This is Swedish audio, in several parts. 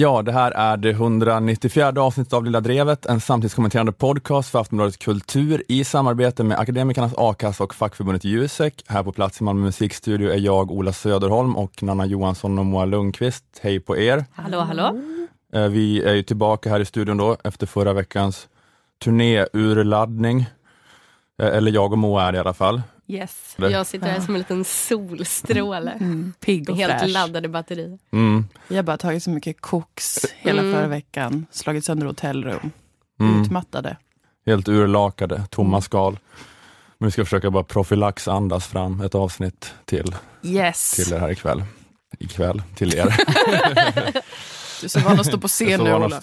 Ja, det här är det 194 avsnittet av Lilla Drevet, en samtidskommenterande podcast för Aftonbladet Kultur i samarbete med Akademikernas A-kassa och fackförbundet Jusek. Här på plats i Malmö musikstudio är jag, Ola Söderholm och Nanna Johansson och Moa Lundqvist. Hej på er! Hallå, hallå! Eh, Vi är ju tillbaka här i studion då efter förra veckans turnéurladdning. Eh, Eller jag och Moa är det i alla fall. Yes. Eller? Jag sitter här som en liten solstråle. Mm, pigg och Helt fräsch. laddade batterier. Mm. Jag har bara tagit så mycket koks hela Mm. förra veckan. Slagit sönder hotellrum. Mm. Utmattade. Helt urlakade, tomma skal. Men vi ska försöka bara profylax andas fram ett avsnitt till, Yes! till er här ikväll. Ikväll, till er. Du är så van att stå på scen Så nu Ola.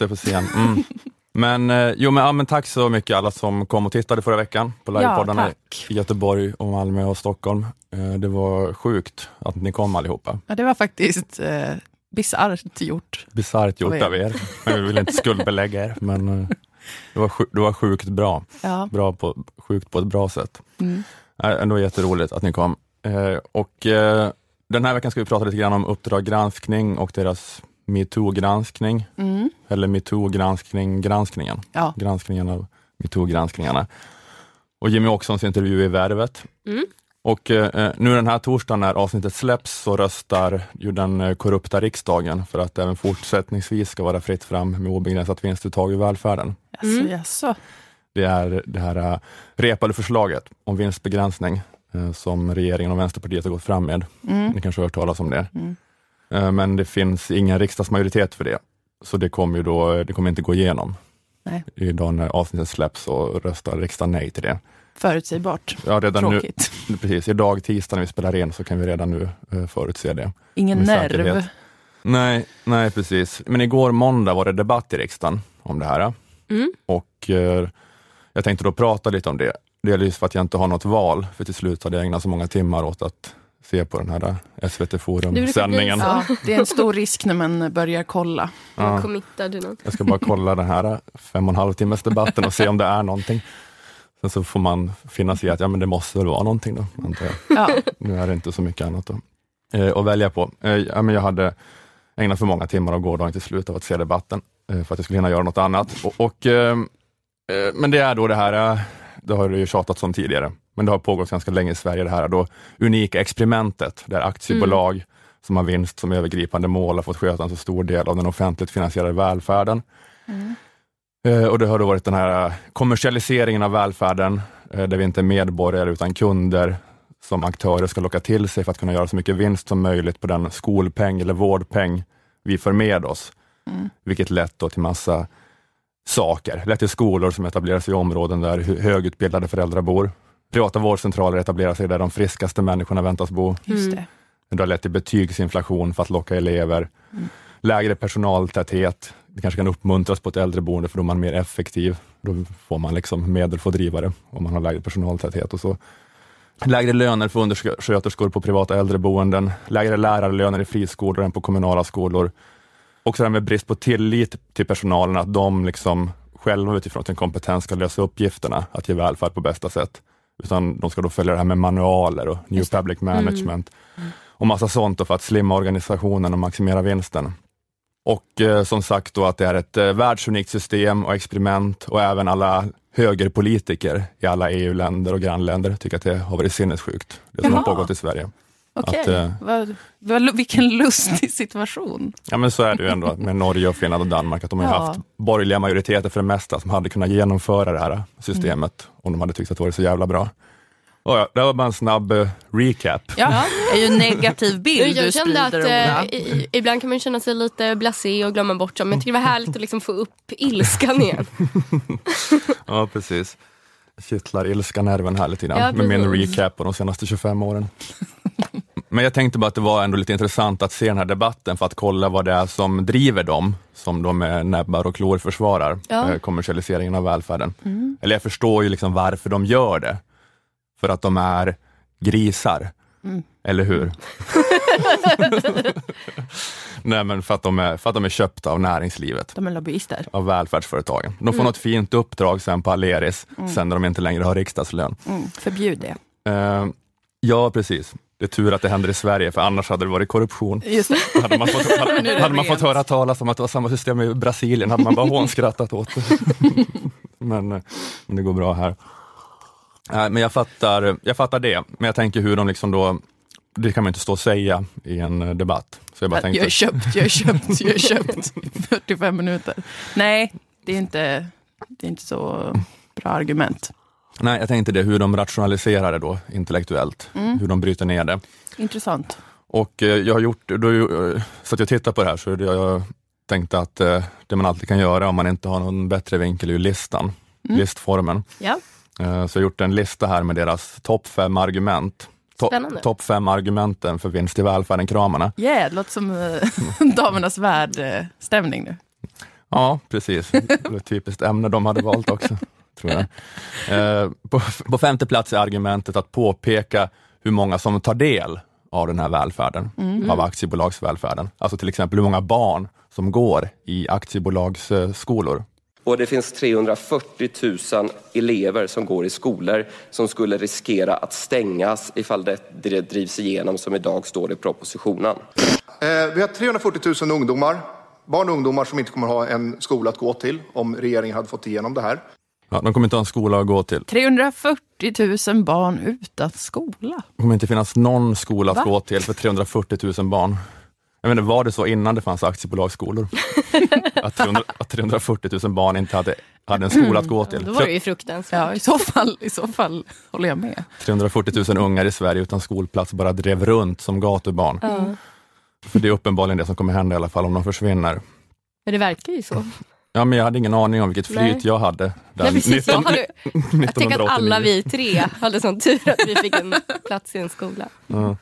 Men, eh, jo, men, ja, men tack så mycket alla som kom och tittade förra veckan på Ja, livepoddarna tack. i Göteborg, och Malmö och Stockholm. Eh, det var sjukt att ni kom allihopa. Ja, det var faktiskt eh, bisarrt gjort. Bisarrt gjort Av er. av er. Vi vill inte skuldbelägga er, men eh, det, var sju- det var sjukt bra. Ja. bra på, sjukt på ett bra sätt. Mm. Ändå jätteroligt att ni kom. Eh, och eh, den här veckan ska vi prata lite grann om Uppdrag granskning och deras metoo-granskning, Mm. eller metoo-granskning, granskningen, Ja. granskningen av metoo-granskningarna. Och Jimmy Åkessons intervju i Värvet. Mm. Och eh, nu den här torsdagen när avsnittet släpps så röstar ju den eh, korrupta riksdagen för att även fortsättningsvis ska vara fritt fram med obegränsat vinstuttag i välfärden. Mm. Det är det här äh, repade förslaget om vinstbegränsning äh, som regeringen och Vänsterpartiet har gått fram med. Mm. Ni kanske har hört talas om det. Mm. Äh, Men det finns ingen riksdagsmajoritet för det. Så det kommer ju då, det kommer inte gå igenom. Nej. Idag när avsnittet släpps så röstar riksdagen nej till det. Förutsägbart. Ja, redan Tråkigt. nu, precis, idag tisdag när vi spelar in så kan vi redan nu äh, förutse det. Ingen Med nerv. säkerhet. Nej, nej precis. Men igår måndag var det debatt i riksdagen om det här. Mm. Och eh, jag tänkte då prata lite om det. Delvis för att jag inte har något val, för till slut hade jag ägnat så många timmar åt att se på den här eh, SVT Forum-sändningen. Ja, det är en stor risk när man börjar kolla. Ja. Jag ska bara kolla den här eh, fem och en halv timmes debatten och se om det är någonting. Sen så får man finna sig i att ja, men det måste väl vara någonting då, antar jag. Ja. Nu är det inte så mycket annat då. Eh, att välja på. Eh, ja, men jag hade ägnat för många timmar av gårdagen till slut av att se debatten, eh, för att jag skulle hinna göra något annat. Och, och, eh, eh, men det är då det här, eh, det har det ju tjatats om tidigare, men det har pågått ganska länge i Sverige, det här då unika experimentet, där aktiebolag som har vinst som övergripande mål har fått sköta en så stor del av den offentligt finansierade välfärden. Mm. Eh, Och det har då varit den här kommersialiseringen av välfärden, eh, där vi inte är medborgare utan kunder som aktörer ska locka till sig för att kunna göra så mycket vinst som möjligt på den skolpeng eller vårdpeng vi får med oss. Mm. Vilket lett då till massa saker. Lett till skolor som etablerar sig i områden där hö- högutbildade föräldrar bor. Privata vårdcentraler etablerar sig där de friskaste människorna väntas bo. Just Mm. det. Det har lett till betygsinflation för att locka elever. Mm. Lägre personaltäthet. Det kanske kan uppmuntras på ett äldreboende för då är man mer effektiv. Då får man liksom medelfördrivare om man har lägre personaltäthet och så. Lägre löner för undersköterskor på privata äldreboenden. Lägre lärarlöner i friskolor än på kommunala skolor. Och så det här med brist på tillit till personalen, att de liksom själva utifrån sin kompetens ska lösa uppgifterna att ge välfärd på bästa sätt. Utan de ska då följa det här med manualer och new public management och massa sånt då för att slimma organisationen och maximera vinsten. Och eh, som sagt då att det är ett eh, världsunikt system och experiment och även alla högerpolitiker i alla EU-länder och grannländer tycker att det har varit sinnessjukt, det som har Jaha. pågått i Sverige. Okej, Att, eh, vad, vad, vilken lustig situation. Ja men så är det ju ändå med Norge, och Finland och Danmark, att de har Ja. haft borgerliga majoriteter för det mesta som hade kunnat genomföra det här systemet om de hade tyckt att det var så jävla bra. Och ja, det var bara en snabb eh, recap. Ja, det är ju en negativ bild du Jag kände att eh, i, ibland kan man känna sig lite blasé och glömma bort dem. Men jag tycker det var härligt att liksom få upp ilskan igen. Ja, precis. Kittlar ilska nerven här lite grann Ja, med min recap på de senaste 25 åren. Men jag tänkte bara att det var ändå lite intressant att se den här debatten för att kolla vad det är som driver dem, som de med näbbar och klor försvarar Ja. eh, kommersialiseringen av välfärden. Mm. Eller jag förstår ju liksom varför de gör det. För att de är grisar. Mm. Eller hur? Nej men för att, de är, för att de är köpta av näringslivet De är lobbyister. av välfärdsföretagen. De får Mm. något fint uppdrag sen på Aleris, Mm. sen när de inte längre har riksdagslön. Mm. Förbjud det. Eh, ja, precis. Det är tur att det händer i Sverige, för annars hade det varit korruption. Just det. Hade man fått, hade, hade man fått höra talas om att det var samma system i Brasilien, hade man bara hånskrattat åt det. men, eh, men det går bra här. Nej, men jag fattar, jag fattar det, men jag tänker hur de liksom då, det kan man inte stå och säga i en eh, debatt. Så jag bara Jag tänkte, är köpt, jag är köpt, jag är köpt i 45 minuter. Nej, det är inte, det är inte så bra argument. Nej, jag tänkte det, hur de rationaliserar det då intellektuellt, Mm. hur de bryter ner det. Intressant. Och eh, jag har gjort, då, eh, så att jag tittar på det här, så det jag tänkte att eh, det man alltid kan göra om man inte har någon bättre vinkel är ju listan, Mm. listformen. Ja. Så jag har gjort en lista här med deras topp fem argument. To-. Topp fem argumenten för vinst i välfärden, kramarna. Yeah, det låter som Damernas värld-stämning nu. Ja, precis. Det är ett typiskt ämne de hade valt också. Tror jag. Eh, På, på femte plats är argumentet att påpeka hur många som tar del av den här välfärden, av aktiebolagsvälfärden. Alltså till exempel hur många barn som går i aktiebolagsskolor. Och det finns 340 000 elever som går i skolor som skulle riskera att stängas ifall det, det drivs igenom som idag står i propositionen. Eh, Vi har 340 000 ungdomar, barn och ungdomar som inte kommer ha en skola att gå till om regeringen hade fått igenom det här. Ja, de kommer inte ha en skola att gå till. 340 000 barn utan skola. Det kommer inte finnas någon skola att Va? gå till för 340 000 barn. Jag inte, var det så innan det fanns aktiebolagsskolor? att, 300, att 340 000 barn inte hade, hade en skola att gå till. Då var det ju fruktansvärt. Ja, i så fall, i så fall håller jag med. 340 000 ungar i Sverige utan skolplats bara drev runt som gatubarn. Ja. För det är uppenbarligen det som kommer hända i alla fall om de försvinner. Men det verkar ju så. Ja, men jag hade ingen aning om vilket flyt Nej. jag hade. Nej, precis, 19, jag, hade, jag tänker att alla 1989. vi tre hade sån tur att vi fick en plats i en skola. Ja.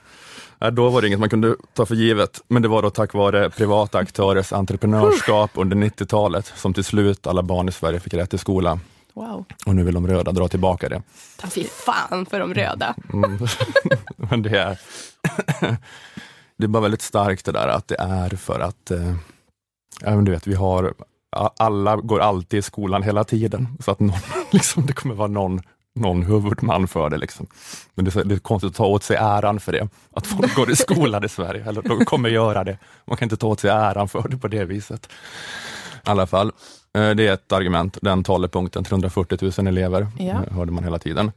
Då var det inget man kunde ta för givet, men det var då tack vare privata aktörers entreprenörskap under 90-talet som till slut alla barn i Sverige fick rätt till skola. Wow. Och nu vill de röda dra tillbaka det. Fy fan för de röda. Mm. Men det är, det är bara väldigt starkt det där att det är för att, eh, ja, du vet, vi har, alla går alltid i skolan hela tiden, så att någon, liksom, det kommer vara någon, någon huvudman för det. Liksom. Men det är, det är konstigt att ta åt sig äran för det, att folk går i skolan i Sverige, eller de kommer göra det. Man kan inte ta åt sig äran för det på det viset. I alla fall, eh, det är ett argument, den talepunkten, 340 000 elever, Ja. eh, hörde man hela tiden.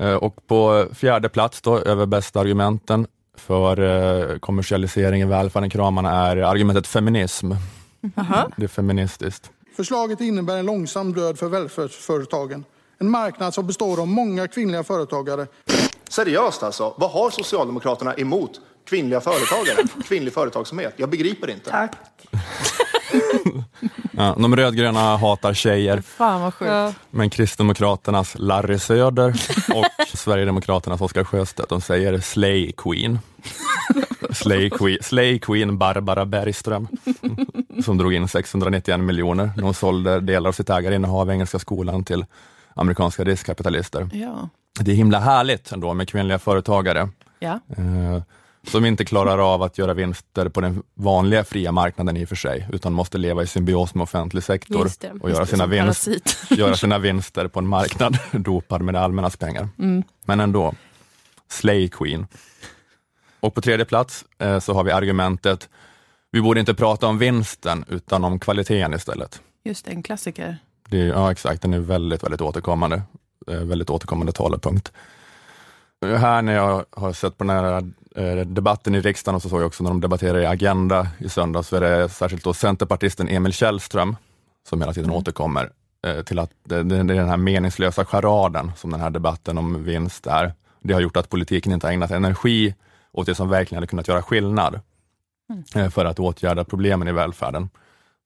Eh, Och på fjärde plats då, över bästa argumenten för kommersialisering i välfärden, kramarna, är argumentet feminism. Det är feministiskt. Förslaget innebär en långsam död för välfärdsföretagen. En marknad som består av många kvinnliga företagare. Seriöst alltså, vad har Socialdemokraterna emot kvinnliga företagare? Kvinnlig företagsamhet? Jag begriper inte. Tack. Ja, de rödgröna hatar tjejer, Fan vad sjukt. Ja. men Kristdemokraternas Larry Söder och Sverigedemokraternas Oscar Sjöstedt, de säger Slay Queen. Slay Queen, Slay Queen Barbara Bergström, som drog in 691 miljoner när hon sålde delar av sitt ägarinnehav i Engelska skolan till amerikanska riskkapitalister. Ja. Det är himla härligt ändå med kvinnliga företagare ja. eh, som inte klarar av att göra vinster på den vanliga fria marknaden i och för sig, utan måste leva i symbios med offentlig sektor det. och göra sina, vinst, göra sina vinster på en marknad dopad med det allmännas pengar. Mm. Men ändå, Slay Queen. Och på tredje plats eh, så har vi argumentet, vi borde inte prata om vinsten utan om kvaliteten istället. Just det, en klassiker. Det ja, exakt. Den är väldigt, väldigt återkommande. Eh, väldigt återkommande talepunkt. Här när jag har sett på den här eh, debatten i riksdagen och så såg jag också när de debatterar i Agenda i söndags, så är det särskilt då centerpartisten Emil Källström som hela tiden återkommer eh, till att det är den här meningslösa charaden som den här debatten om vinst är. Det har gjort att politiken inte har ägnat energi åt det som verkligen hade kunnat göra skillnad eh, för att åtgärda problemen i välfärden.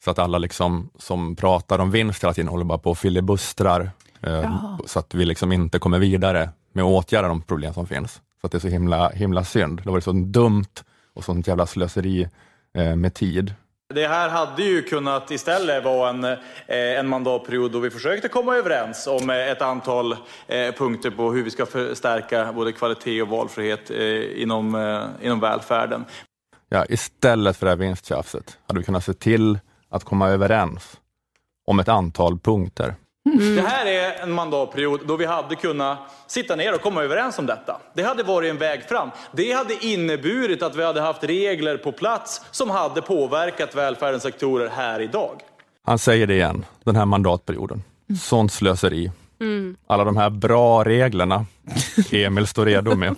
Så att alla liksom som pratar om vinst hela tiden håller bara på och filibustrar eh, Jaha. så att vi liksom inte kommer vidare med att åtgärda de problem som finns. Så att det är så himla, himla synd. Det var så dumt och sånt jävla slöseri eh, med tid. Det här hade ju kunnat istället vara en, eh, en mandatperiod då vi försökte komma överens om eh, ett antal eh, punkter på hur vi ska förstärka både kvalitet och valfrihet inom, inom välfärden. Ja, istället för det här vinsttjafset hade vi kunnat se till att komma överens om ett antal punkter. Det här är en mandatperiod då vi hade kunnat sitta ner och komma överens om detta. Det hade varit en väg fram. Det hade inneburit att vi hade haft regler på plats som hade påverkat välfärdens sektorer här idag. Han säger det igen, den här mandatperioden. Sånt slöseri. Alla de här bra reglerna Emil står redo med.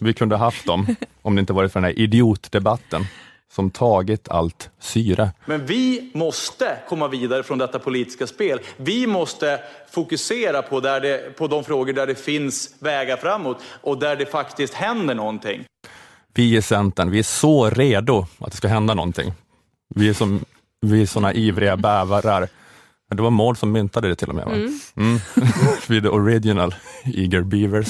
Vi kunde haft dem om det inte varit för den här idiotdebatten som tagit allt syre. Men vi måste komma vidare från detta politiska spel. Vi måste fokusera på, där det, på de frågor där det finns vägar framåt och där det faktiskt händer någonting. Vi i Centern, vi är så redo att det ska hända någonting. Vi är, som, vi är såna ivriga bävarar. Det var Maud som myntade det till och med. Va? Mm. vi är the original eager beavers.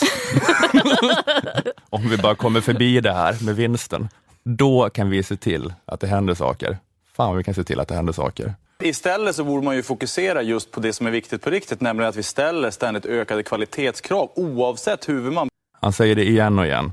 Om vi bara kommer förbi det här med vinsten, då kan vi se till att det händer saker. Fan vi kan se till att det händer saker. Istället så borde man ju fokusera just på det som är viktigt på riktigt, nämligen att vi ställer ständigt ökade kvalitetskrav oavsett huvudman. Han säger det igen och igen.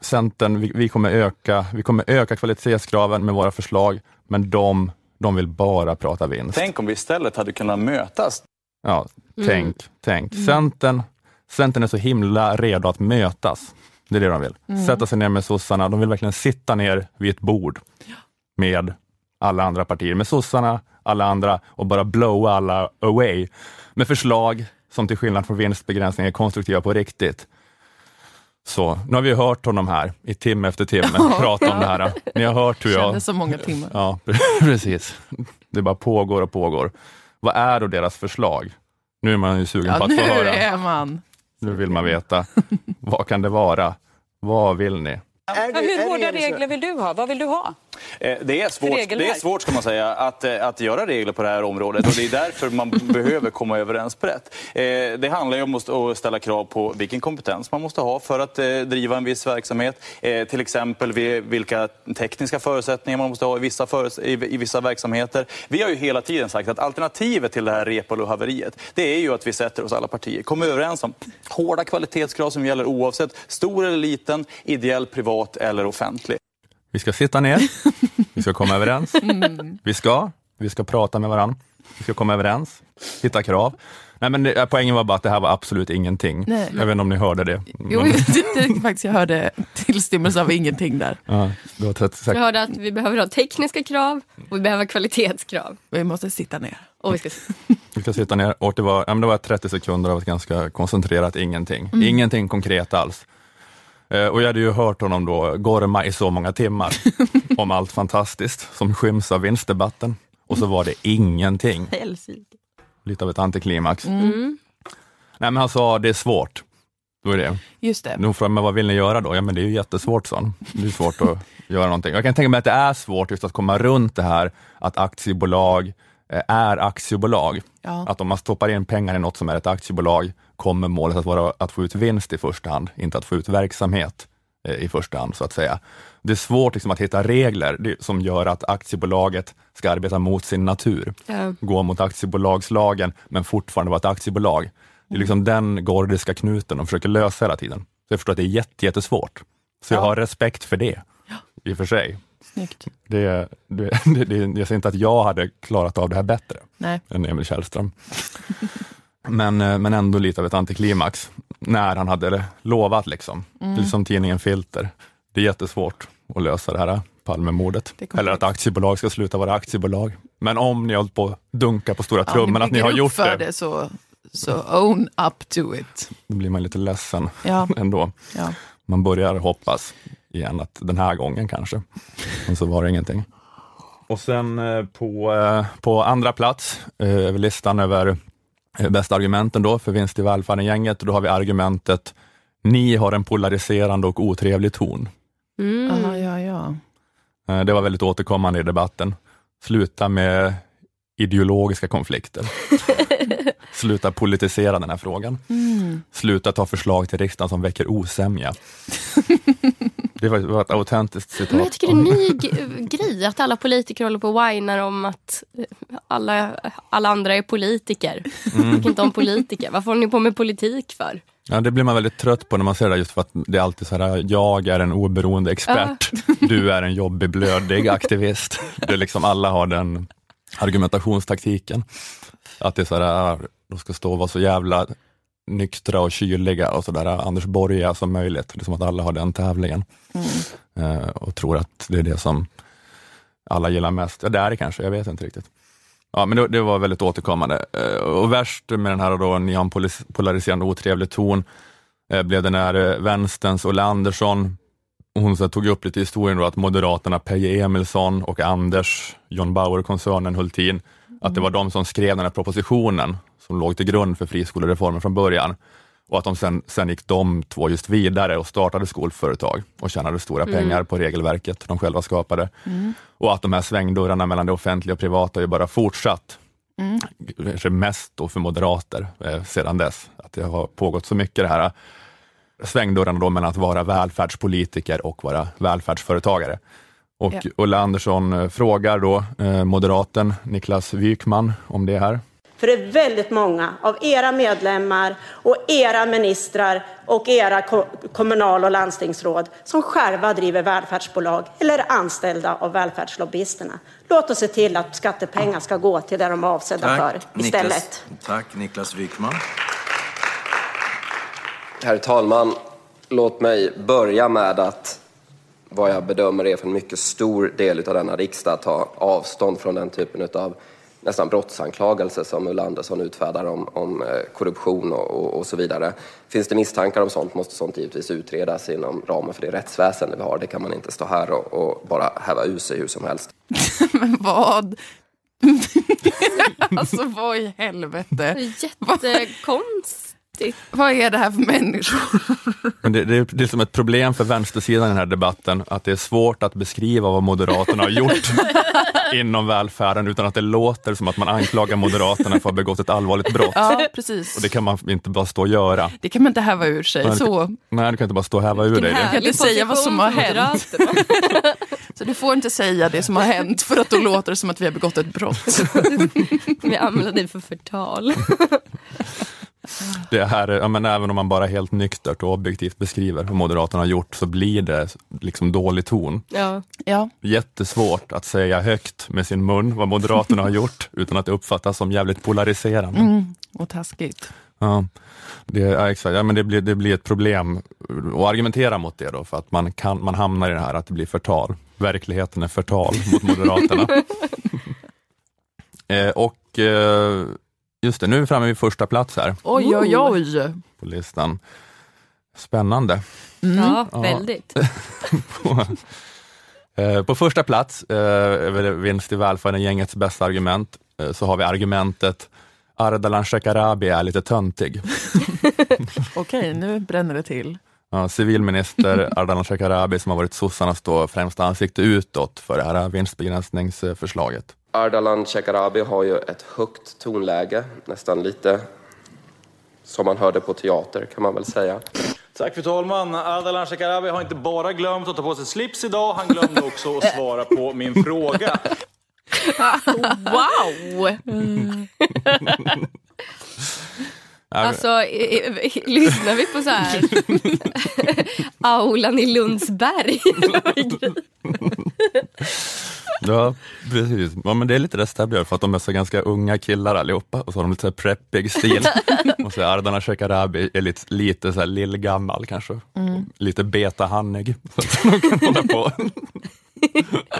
Centern, vi, vi, kommer öka, vi kommer öka kvalitetskraven med våra förslag, men de, de vill bara prata vinst. Tänk om vi istället hade kunnat mötas. Ja, tänk, tänk. Centern, Centern är så himla redo att mötas. Det är det de vill. Sätta sig ner med sossarna. De vill verkligen sitta ner vid ett bord med alla andra partier, med sossarna, alla andra och bara blowa alla away med förslag som till skillnad från vinstbegränsning är konstruktiva på riktigt. Så, nu har vi hört honom här i timme efter timme prata om det här. Ni har hört hur jag... Kändes så många timmar. Ja, precis. Det bara pågår och pågår. Vad är då deras förslag? Nu är man ju sugen på Ja, att nu få höra. är man. Nu vill man veta. Vad kan det vara? Vad vill ni? Ja, hur hårda regler vill du ha? Vad vill du ha? Eh, Det är, svårt, det är svårt ska man säga att, eh, att göra regler på det här området och det är därför man behöver komma överens brett. Eh, Det handlar ju om att ställa krav på vilken kompetens man måste ha för att driva en viss verksamhet. Till exempel vilka tekniska förutsättningar man måste ha i vissa, i vissa verksamheter. Vi har ju hela tiden sagt att alternativet till det här Reepalu-haveriet det är ju att vi sätter oss alla partier, kommer överens om hårda kvalitetskrav som gäller oavsett stor eller liten, ideell, privat eller offentlig. Vi ska sitta ner, vi ska komma överens. Vi ska, vi ska prata med varandra, vi ska komma överens, hitta krav. Nej, men det, poängen var bara att det här var absolut ingenting. Nej. Jag vet inte om ni hörde det. Jo, Men- det, faktiskt, jag hörde tillstymmelse av ingenting där. ja, det var 36. Jag hörde att vi behöver ha tekniska krav och vi behöver kvalitetskrav. Vi måste sitta ner. Och vi ska... Vi ska sitta ner och det var, ja, men det var 30 sekunder av ett ganska koncentrerat ingenting. Ingenting konkret alls. Eh, och jag hade ju hört honom då gorma i så många timmar om allt fantastiskt som skyms av vinstdebatten. Och så var det ingenting. Lite av ett antiklimax. Mm. Nej men han sa, det är svårt. Då är det. Just det. Nu frågade jag, men vad vill ni göra då? Ja men det är ju jättesvårt, sa. Det är svårt att göra någonting. Jag kan tänka mig att det är svårt just att komma runt det här att aktiebolag eh, är aktiebolag. Ja. Att om man stoppar in pengar i något som är ett aktiebolag kommer målet att vara att få ut vinst i första hand, inte att få ut verksamhet eh, i första hand så att säga. Det är svårt liksom, att hitta regler som gör att aktiebolaget ska arbeta mot sin natur, Ja. gå mot aktiebolagslagen men fortfarande vara ett aktiebolag. Det är liksom den gordiska knuten de försöker lösa hela tiden. Så jag förstår att det är jätte, jättesvårt. Så jag har respekt för det, i och för sig. Snyggt. Det, det, det, det, jag säger inte att jag hade klarat av det här bättre Nej. än Emil Källström. Men, eh, men ändå lite av ett antiklimax när han hade lovat. Liksom. Mm. Det är som tidningen Filter. Det är jättesvårt att lösa det här Palmemordet. Det är komplext. Eller att aktiebolag ska sluta vara aktiebolag. Men om ni har hållit på att dunka på stora Ja, trumman att ni har gjort för det, det så, så own up to it. då blir man lite ledsen Ja, ändå. ja. Man börjar hoppas igen att den här gången kanske. Och så var det ingenting. Och sen eh, på, eh, på andra plats eh, över listan över eh, bästa argumenten då för vinst i välfärden-gänget, då har vi argumentet ni har en polariserande och otrevlig ton. Mm. Aha, ja, ja. Eh, Det var väldigt återkommande i debatten. Sluta med ideologiska konflikter. Sluta politisera den här frågan. Mm. Sluta ta förslag till riksdagen som väcker osämja. Det var, ett autentiskt citat. Men jag tycker det är en ny grej att alla politiker håller på och whinar om att alla, alla andra är politiker. Mm. Inte om politiker. Varför håller ni på med politik för? Ja, det blir man väldigt trött på när man ser det, just för att det är alltid så här, jag är en oberoende expert, du är en jobbig, blödig aktivist. Det är liksom, alla har den argumentationstaktiken. Att det är så här, de ska stå och vara så jävla nyktra och kyliga och sådär Anders Borga som möjligt. Det är som att alla har den tävlingen eh, och tror att det är det som alla gillar mest. Ja, det är det kanske, jag vet inte riktigt. Ja, men det, det var väldigt återkommande. Eh, och värst med den här då neonpolariserande otrevlig ton eh, blev det när eh, vänsterns Olle Andersson, hon så här, tog upp lite historien då att Moderaterna Peje Emilsson och Anders, John Bauer-koncernen Hultin, att det var de som skrev den här propositionen som låg till grund för friskolereformen från början och att de sen, sen gick de två just vidare och startade skolföretag och tjänade stora pengar på regelverket de själva skapade. Och att de här svängdörrarna mellan det offentliga och privata ju bara fortsatt. Kanske mest då för moderater eh, sedan dess, att det har pågått så mycket det här eh, svängdörrarna då mellan att vara välfärdspolitiker och vara välfärdsföretagare. Och Ja. Ulla Andersson eh, frågar då eh, moderaten Niklas Wykman om det här. För det är väldigt många av era medlemmar och era ministrar och era ko- kommunal och landstingsråd som själva driver välfärdsbolag eller är anställda av välfärdslobbyisterna. Låt oss se till att skattepengar ska gå till det de är avsedda för istället. Niklas, tack, Niklas Wykman. Herr talman, låt mig börja med att vad jag bedömer är för en mycket stor del av denna riksdag ta avstånd från den typen av nästan brottsanklagelser som Ulla Andersson utfärdar om, om eh, korruption och, och, och så vidare. Finns det misstankar om sånt måste sånt givetvis utredas inom ramen för det rättsväsende vi har. Det kan man inte stå här och, och bara häva ur sig hur som helst. Men vad? alltså vad i helvete? Jättekonstigt. Vad är det här för människor? Men det, det, är- det är som ett problem för vänstersidan i den här debatten, att det är svårt att beskriva vad Moderaterna har gjort inom välfärden utan att det låter som att man anklagar Moderaterna för att ha begått ett allvarligt brott. Ja, precis. Och det kan man inte bara stå och göra. Det kan man inte häva ur sig. Nej, Så, Nej, du kan inte bara stå och häva ur dig det. kan inte säga vad som har hänt. så du får inte säga det som har hänt för att då låter det som att vi har begått ett brott. Vi använder dig för förtal. Det här, ja, men även om man bara helt nyktert och objektivt beskriver vad Moderaterna har gjort så blir det liksom dålig ton. Ja. Ja, Jättesvårt att säga högt med sin mun vad Moderaterna har gjort utan att det uppfattas som jävligt polariserande. mm, och taskigt. Ja, det, ja, exakt. Ja, men det, blir, det blir ett problem att argumentera mot det då, för att man, kan, man hamnar i det här att det blir förtal. Verkligheten är förtal mot Moderaterna. eh, och eh, just det, nu är vi framme vid första plats här Oj, oj, oj. på listan. Spännande. Ja, Ja. väldigt. på, eh, på första plats, eh, över vinst i välfärden, gängets bästa argument, eh, så har vi argumentet Ardalan Shekarabi är lite töntig. Okej, nu bränner det till. Ja, civilminister Ardalan Shekarabi som har varit sossarnas då främsta ansikte utåt för det här vinstbegränsningsförslaget. Ardalan Shekarabi har ju ett högt tonläge, nästan lite som man hörde på teater kan man väl säga. Tack fru talman. Ardalan Shekarabi har inte bara glömt att ta på sig slips idag, han glömde också att svara på min fråga. Wow! Ja, Alltså, i- i- lyssnar vi på så här aulan i Lundsberg? Ja, precis. Ja, men det är lite det stämmer för att de är så ganska unga killar allihopa och så har de lite så här preppig stil. och så är Ardalan Shekarabi är lite, lite så här lillgammal kanske. Lite betahannig. Så att de kan hålla på.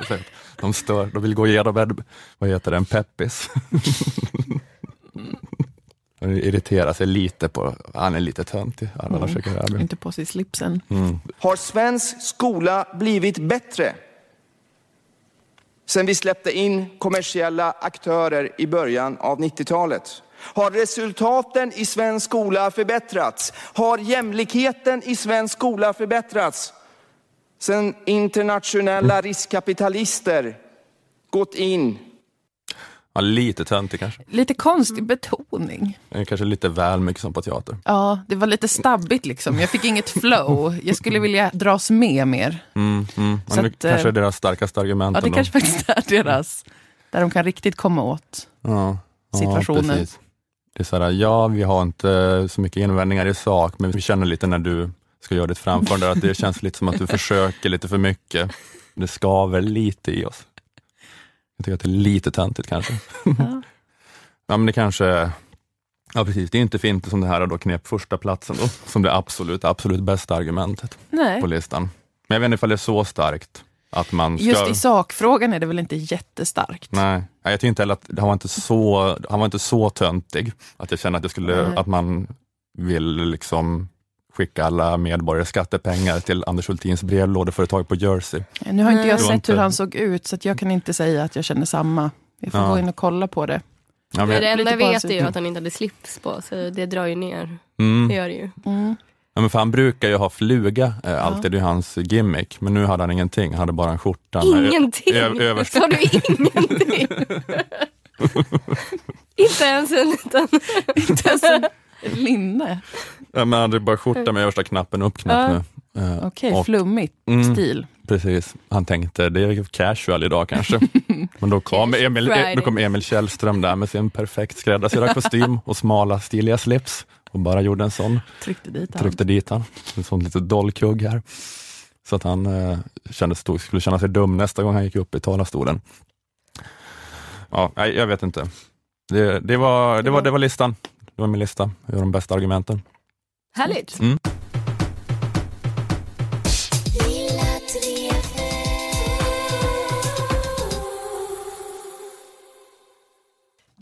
Så att de stör, de vill gå igenom en, vad heter det, en peppis. De irriterar sig lite på, han är lite töntig, Ardalan Shekarabi. Inte på sig slipsen. Har svensk skola blivit bättre sen vi släppte in kommersiella aktörer i början av 90-talet? Har resultaten i svensk skola förbättrats? Har jämlikheten i svensk skola förbättrats? Sen internationella riskkapitalister gått in Ja, lite töntig kanske. Lite konstig betoning. Eh, Kanske lite väl mycket som på teater. Ja, det var lite stabbigt liksom. Jag fick inget flow. Jag skulle vilja dras med mer. Mm, mm. Så Men det att, kanske är eh, deras starkaste argument. Ja, det ändå. kanske faktiskt är deras. Där de kan riktigt komma åt. ja, situationen. Ja, precis. det är så här, ja, vi har inte så mycket invändningar i sak, men vi känner lite när du ska göra ditt framförande att det känns lite som att du försöker lite för mycket. Det skaver lite i oss. Jag tycker att det är lite töntigt kanske. Ja. Ja, men det kanske Ja precis, det är inte fint som det här då knep första platsen då, som det absolut, absolut bästa argumentet Nej. på listan. Men jag vet inte ifall det är så starkt att man ska... Just i sakfrågan är det väl inte jättestarkt. Nej, jag tycker inte heller att han var inte så, han var inte så töntig att jag känner att, jag skulle, Nej. att man vill liksom skicka alla medborgares skattepengar till Anders Hultins brevlådeföretag på Jersey. Nu har inte jag Det sett inte- hur han såg ut, så att jag kan inte säga att jag känner samma. Vi får Ja. gå in och kolla på det. Ja, men, det enda jag vet är ju att han inte hade slips på, så det drar ju ner. Det mm, gör det ju. Mm. ja, men för han brukar ju ha fluga eh, alltid, det är hans gimmick, men nu hade han ingenting, han hade bara en skjorta. med ö- Ingenting? ö- Sa du ingenting? inte ens en liten... Inte ens en linne. Ja, men han hade bara skjorta med översta knappen uppknäppt Ja. nu. Eh, Okej, och- flummigt Mm. stil. Precis, han tänkte det är casual idag kanske. Men då kom, Emil, då kom Emil Källström där med sin perfekt skräddarsydda kostym och smala stiliga slips och bara gjorde en sån, Tryckte dit han. tryckte dit han. En sån litet dollkugg här. Så att han eh, kände, stod, skulle känna sig dum nästa gång han gick upp i talarstolen. Ja, nej, jag vet inte. Det, det, var, det, var, det var listan. Det var min lista över de bästa argumenten. Härligt. Mm.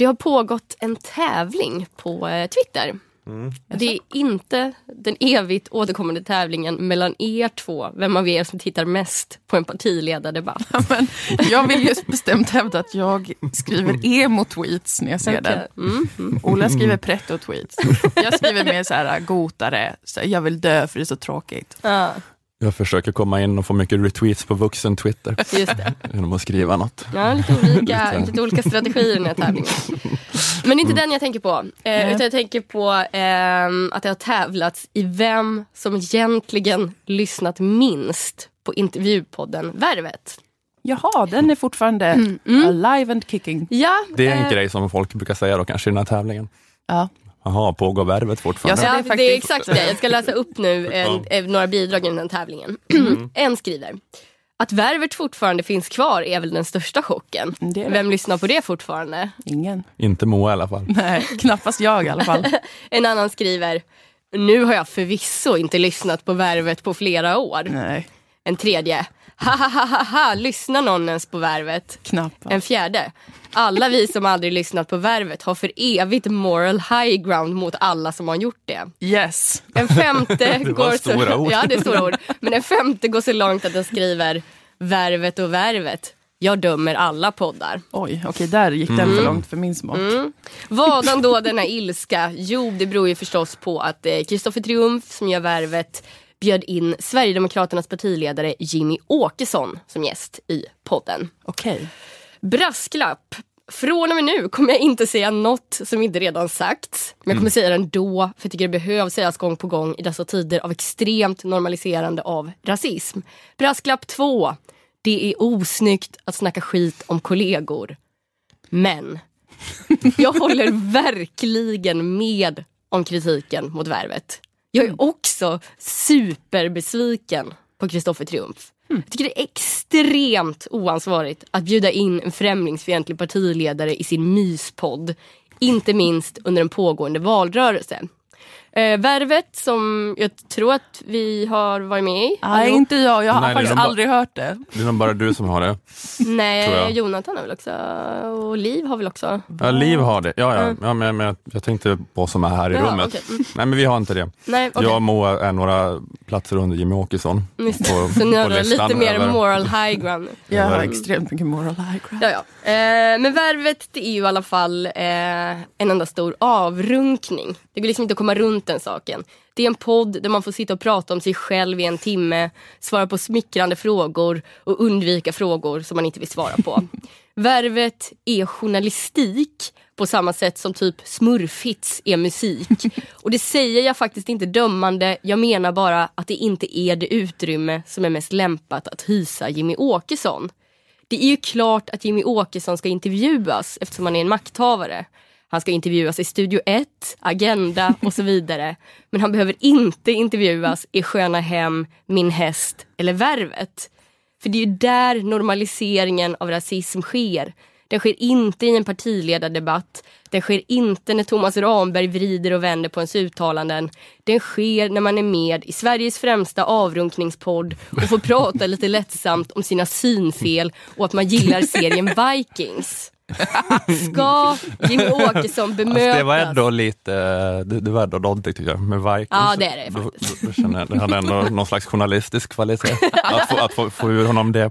Det har pågått en tävling på eh, Twitter. Det är inte den evigt återkommande tävlingen mellan er två, vem av er som tittar mest på en partiledardebatt. Men jag vill just bestämt hävda att jag skriver emo-tweets när jag ser den. Okej. Mm, mm. Ola skriver pretto-tweets. Jag skriver mer så här gotare, så jag vill dö för det är så tråkigt. Ja, Jag försöker komma in och få mycket retweets på vuxen Twitter just det. genom att skriva något. Ja, lite olika, Lite. lite olika strategier i den här tävlingen. Men inte den jag tänker på. Eh, Nej. utan jag tänker på ehm, att det har tävlats i vem som egentligen lyssnat minst på intervjupodden Värvet. Jaha, den är fortfarande Mm, mm. alive and kicking. Ja, Det är en eh, grej som folk brukar säga då kanske i den här tävlingen. Ja. Jaha, pågår värvet fortfarande? Ja, Ja, det är det är faktiskt- exakt det. Jag ska läsa upp nu en, eh, några bidrag i den här tävlingen. en skriver. Att värvet fortfarande finns kvar är väl den största chocken. Det det. Vem lyssnar på det fortfarande? Ingen. Inte Moa i alla fall. Nej, knappast jag i alla fall. En annan skriver. Nu har jag förvisso inte lyssnat på värvet på flera år. Nej, En tredje. Ha ha ha ha ha, lyssnar någon ens på värvet? knappast. En fjärde. Alla vi som aldrig lyssnat på värvet har för evigt moral high ground mot alla som har gjort det. Yes. En femte var går stora så, ord. Ja, det är stora ord. Men en femte går så långt att den skriver Värvet och värvet. Jag dömer alla poddar. Oj, okej, där gick den för långt för min smak. Mm. Vadan då denna ilska? Jo, det beror ju förstås på att eh, Kristoffer Triumf som gör Värvet bjöd in Sverigedemokraternas partiledare Jimmy Åkesson som gäst i podden. Okej. Brasklapp. Från och med nu kommer jag inte säga något som inte redan sagts. Men jag kommer säga det ändå, för jag tycker det behövs sägas gång på gång i dessa tider av extremt normaliserande av rasism. Brasklapp 2. Det är osnyggt att snacka skit om kollegor. Men jag håller verkligen med om kritiken mot värvet. Jag är också superbesviken på Kristoffer Triumf. Jag tycker det är extremt oansvarigt att bjuda in en främlingsfientlig partiledare i sin myspodd. Inte minst under en pågående valrörelse. Eh, värvet som jag tror att vi har varit med i. Nej, inte jag. Jag har Nej, faktiskt aldrig hört det. Det är nog bara du som har det. Nej. Jonathan har väl också. Och Liv har väl också. Ja, Liv har det. Ja, ja. ja men, men jag, tänkte på som är här i Ja, rummet. okej. Mm. Nej, men vi har inte det. Nej, okej. Jag och Moa är några platser under Jimmy Åkesson. På- Så ni har lite mer över- moral high ground. Jag har Mm. extremt mycket moral high ground. Ja, ja. Eh, men värvet det är ju i alla fall eh, en enda stor avrunkning. Det går liksom inte att komma runt den saken. Det är en podd där man får sitta och prata om sig själv i en timme, svara på smickrande frågor och undvika frågor som man inte vill svara på. Värvet är journalistik på samma sätt som typ smurfhits är musik. Och det säger jag faktiskt inte dömande, jag menar bara att det inte är det utrymme som är mest lämpat att hysa Jimmy Åkesson. Det är ju klart att Jimmy Åkesson ska intervjuas eftersom han är en makthavare. Han ska intervjuas i Studio 1, Agenda och så vidare. Men han behöver inte intervjuas i Sköna Hem, Min Häst eller Värvet. För det är ju där normaliseringen av rasism sker. Den sker inte i en partiledardebatt. Den sker inte när Thomas Ramberg vrider och vänder på ens uttalanden. Den sker när man är med i Sveriges främsta avrunkningspodd och får prata lite lättsamt om sina synfel och att man gillar serien Vikings. Ska Jimmy Åkesson bemötas? Alltså det var ändå lite, det, det var ändå någonting tycker jag med Vikings. Ja, det är det Då, då, då känner jag, det hade ändå någon slags journalistisk kvalitet. Att få, att få, få ur honom det.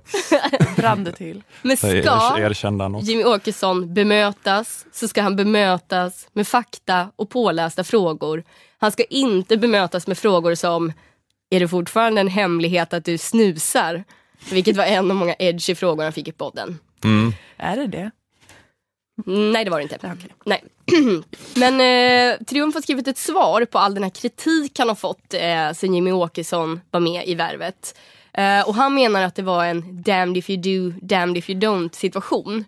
Brann det till. Men er- ska något. Jimmy Åkesson bemötas så ska han bemötas med fakta och pålästa frågor. Han ska inte bemötas med frågor som Är det fortfarande en hemlighet att du snusar? Vilket var en av många edgy frågor han fick i podden. Mm. Är det det? Nej det var det inte. Nej. Men eh, Triumf har skrivit ett svar på all den här kritik han har fått eh, sen Jimmy Åkesson var med i Värvet. Eh, och han menar att det var en damned if you do, damned if you don't situation.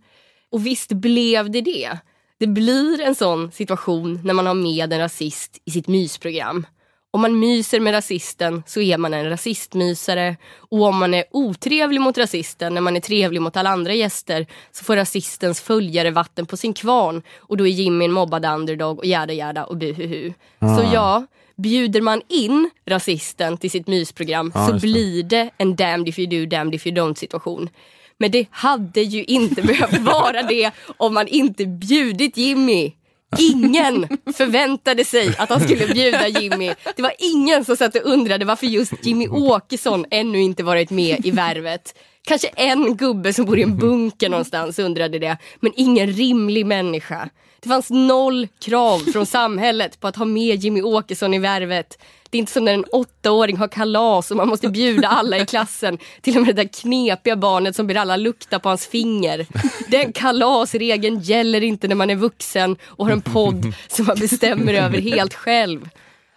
Och visst blev det det. Det blir en sån situation när man har med en rasist i sitt mysprogram. Om man myser med rasisten så är man en rasistmysare. Och om man är otrevlig mot rasisten när man är trevlig mot alla andra gäster så får rasistens följare vatten på sin kvarn. Och då är Jimmy en mobbad underdog och jäda jäda och buhuhu. Ah. Så ja, bjuder man in rasisten till sitt mysprogram Ja, så blir det en damned if you do, damned if you don't situation. Men det hade ju inte behövt vara det om man inte bjudit Jimmy. Ingen förväntade sig att han skulle bjuda Jimmy. Det var ingen som satt och undrade varför just Jimmy Åkesson ännu inte varit med i Värvet. Kanske en gubbe som bor i en bunker någonstans undrade det, men ingen rimlig människa. Det fanns noll krav från samhället på att ha med Jimmy Åkesson i Värvet. Det är inte som när en åttaåring har kalas och man måste bjuda alla i klassen. Till och med det där knepiga barnet som ber alla lukta på hans finger. Den kalasregeln gäller inte när man är vuxen och har en podd som man bestämmer över helt själv.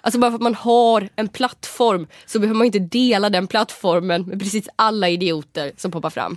Alltså bara för att man har en plattform så behöver man inte dela den plattformen med precis alla idioter som poppar fram.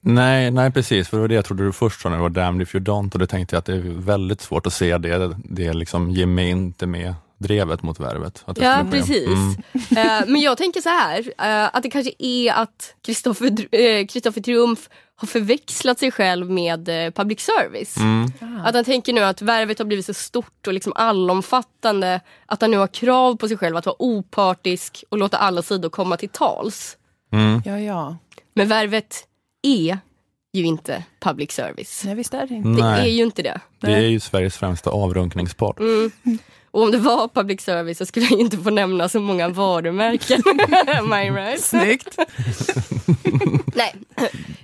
Nej, nej precis, för det var det jag trodde du först sa när det var damned if you don't. Och då tänkte jag att det är väldigt svårt att se det, det är liksom mig inte med drevet mot värvet. Att det Ja, precis. Mm. Eh, men jag tänker så här, eh, att det kanske är att Kristoffer uh, Kristoffer Triumf har förväxlat sig själv med eh, public service. Mm. Att han tänker nu att värvet har blivit så stort och liksom allomfattande att han nu har krav på sig själv att vara opartisk och låta alla sidor komma till tals. Mm. Ja, ja. Men värvet är ju inte public service. Nej, visst är det inte. Det Nej. är ju inte det. Det är ju Sveriges främsta avrunkningspodd. Mm. Och om det var public service så skulle jag inte få nämna så många varumärken. Am I right? Snyggt. Nej,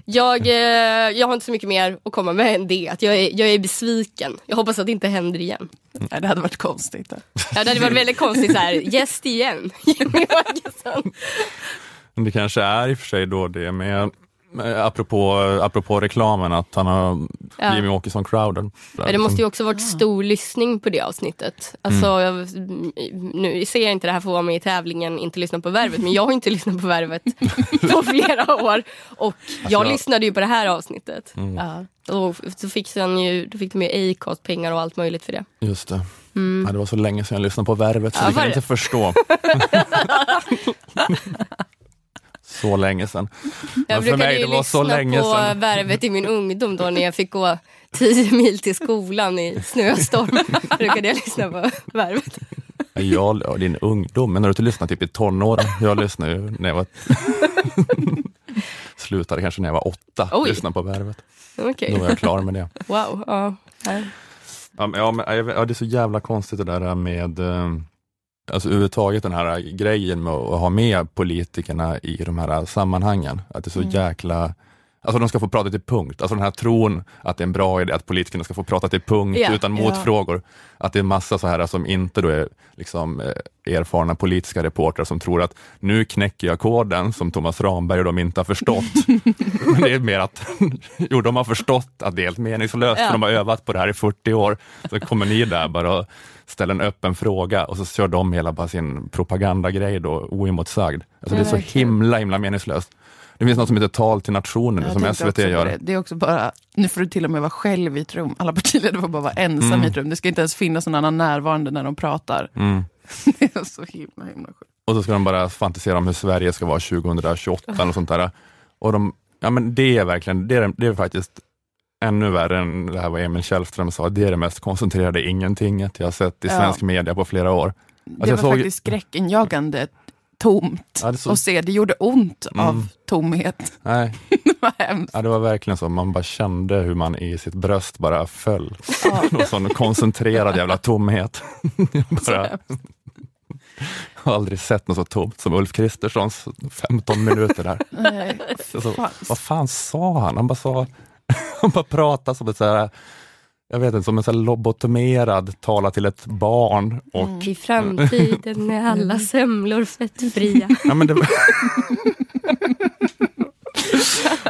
jag, eh, jag har inte så mycket mer att komma med än det. Att jag, är, jag är besviken. Jag hoppas att det inte händer igen. Nej, det hade varit konstigt. Ja, det hade varit väldigt konstigt så här, gäst igen. Jimmy Åkesson. Men Det kanske är i och för sig då det med, med apropå, apropå reklamen, att han har Ja. Jimmy Åkesson-crowden. Men det måste ju också varit stor lyssning på det avsnittet. Alltså, jag, nu ser jag inte det här för att vara med i tävlingen, inte lyssna på Värvet, men jag har inte lyssnat på Värvet på flera år. Och jag jag- lyssnade ju på det här avsnittet. Mm. Ja. Och så fick, sen ju, då fick de ju Acast pengar och allt möjligt för det. Just det. Mm. Ja, det var så länge sedan jag lyssnade på Värvet, så Ja, det kan jag inte förstå. så länge sedan. Men Jag för brukade mig, ju lyssna länge på. Värvet i min ungdom då när jag fick gå 10 mil till skolan i snöstorm. brukade jag lyssna på Värvet. Jag, ja, din ungdom, men när du inte lyssnat typ i tonåren? Jag lyssnade ju när jag var... Slutade kanske när jag var åtta, Oj. lyssna på Värvet. Okej. Då var jag klar med det. Wow. Ja. Ja. Ja, men, ja, men, ja, det är så jävla konstigt det där med eh, Alltså överhuvudtaget den här grejen med att ha med politikerna i de här sammanhangen. Att det är så Mm. jäkla Alltså de ska få prata till punkt. Alltså den här tron att det är en bra idé att politikerna ska få prata till punkt Ja, utan motfrågor. Att det är massa så här som inte då är liksom, eh, erfarna politiska reportrar som tror att nu knäcker jag koden som Thomas Ramberg och de inte har förstått. Men det är mer att jo, de har förstått att det är helt meningslöst Ja. för de har övat på det här i 40 år. Så kommer ni där bara och ställer en öppen fråga och så kör de hela bara sin propagandagrej då oemotsagd. Alltså det är så himla himla meningslöst. Det finns något som heter Tal till nationen Jag som SVT gör. Det. det är också bara, nu får du till och med vara själv i ett rum. Alla partiledare får bara vara ensam Mm. i ett rum. Det ska inte ens finnas någon annan närvarande när de pratar. Mm. Det är så himla himla sjukt. Och så ska de bara fantisera om hur Sverige ska vara 2028 och sånt där. Och de, ja men det är verkligen, det är, det är faktiskt ännu värre än det här vad Emil Källström sa, det är det mest koncentrerade ingentinget jag har sett i Ja. svensk media på flera år. Det Alltså, jag var såg- faktiskt skräckinjagande tomt Ja, så- att se. Det gjorde ont Mm. av tomhet. Nej, Det var hemskt. ja, det var verkligen så, man bara kände hur man i sitt bröst bara föll. Ja. Någon sån koncentrerad jävla tomhet. bara, jag har aldrig sett något så tomt som Ulf Kristerssons 15 minuter där. Nej, Så, vad fan sa han? Han bara, sa, han bara pratade som ett så här, jag vet inte, som en så lobotomerad tala till ett barn. Och, Mm. I framtiden är alla semlor fettfria. ja, men det,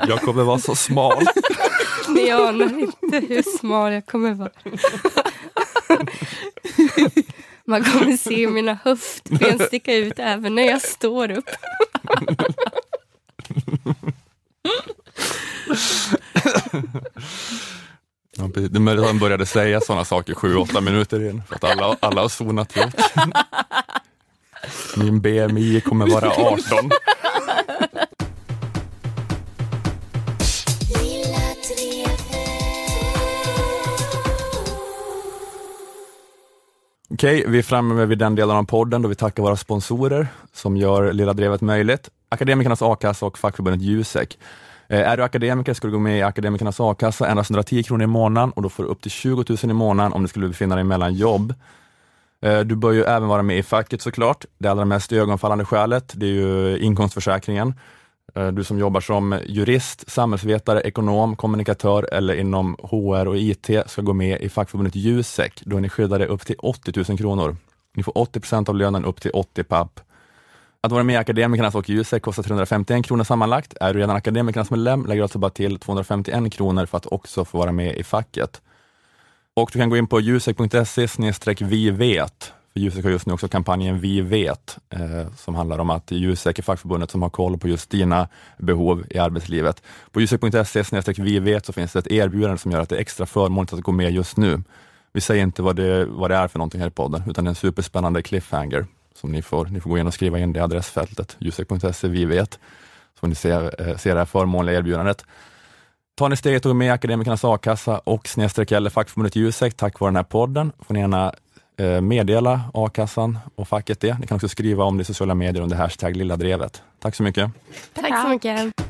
jag kommer vara så smal. Ni anar inte hur smal jag kommer vara. Man kommer se mina höftben sticka ut även när jag står upp. Ja. Det är att han började säga sådana saker sju, åtta minuter in, för att alla, alla har zonat ut. Min BMI kommer vara 18. Okej, vi är framme vid den delen av podden då vi tackar våra sponsorer som gör Lilla Drevet möjligt. Akademikernas a-kassa och fackförbundet Jusek. Eh, är du akademiker ska du gå med i Akademikernas a-kassa, endast 110 kronor i månaden och då får du upp till 20 000 i månaden om du skulle befinna dig mellan jobb. Eh, du bör ju även vara med i facket såklart. Det allra mest ögonfallande skälet, det är ju inkomstförsäkringen. Eh, du som jobbar som jurist, samhällsvetare, ekonom, kommunikatör eller inom HR och IT ska gå med i fackförbundet Jusek. Då är ni skyddade upp till 80 000 kronor. Ni får 80 procent av lönen upp till 80 papp. Att vara med i Akademikernas och Jusek kostar 351 kronor sammanlagt. Är du redan Akademikernas medlem lägger du alltså bara till 251 kronor för att också få vara med i facket. Och du kan gå in på jusek.se vi vet. För Jusek har just nu också kampanjen Vi vet, eh, som handlar om att Jusek är fackförbundet som har koll på just dina behov i arbetslivet. På jusek.se vi vet så finns det ett erbjudande som gör att det är extra förmånligt att gå med just nu. Vi säger inte vad det, vad det är för någonting här i podden, utan det är en superspännande cliffhanger som ni får, ni får gå in och skriva in det i adressfältet, jusek.se vi vet, så får ni se, eh, ser det här förmånliga erbjudandet. Tar ni steget och går med i Akademikernas a-kassa och snedstreck eller fackförbundet Jusek tack vare den här podden får ni gärna eh, meddela a-kassan och facket det. Ni kan också skriva om det i sociala medier under hashtag lilla drevet. Tack så mycket. Tack så mycket.